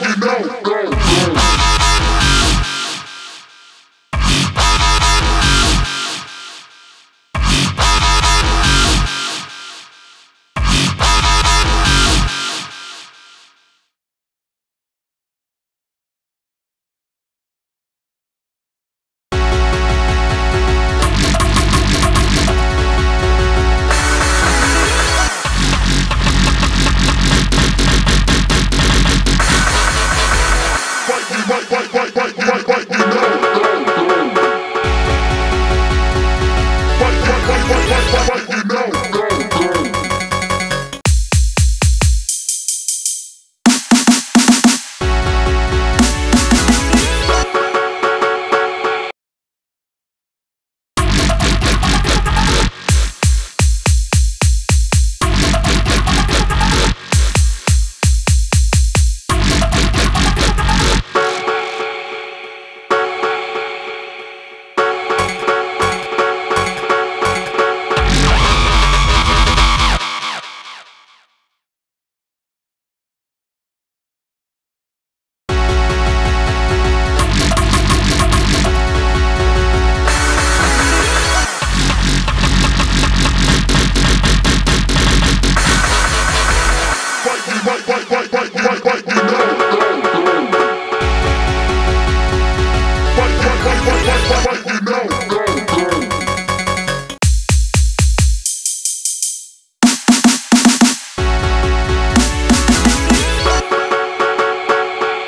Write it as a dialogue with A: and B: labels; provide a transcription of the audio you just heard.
A: you know. Go, go. What, what, what, what, what, what, you know?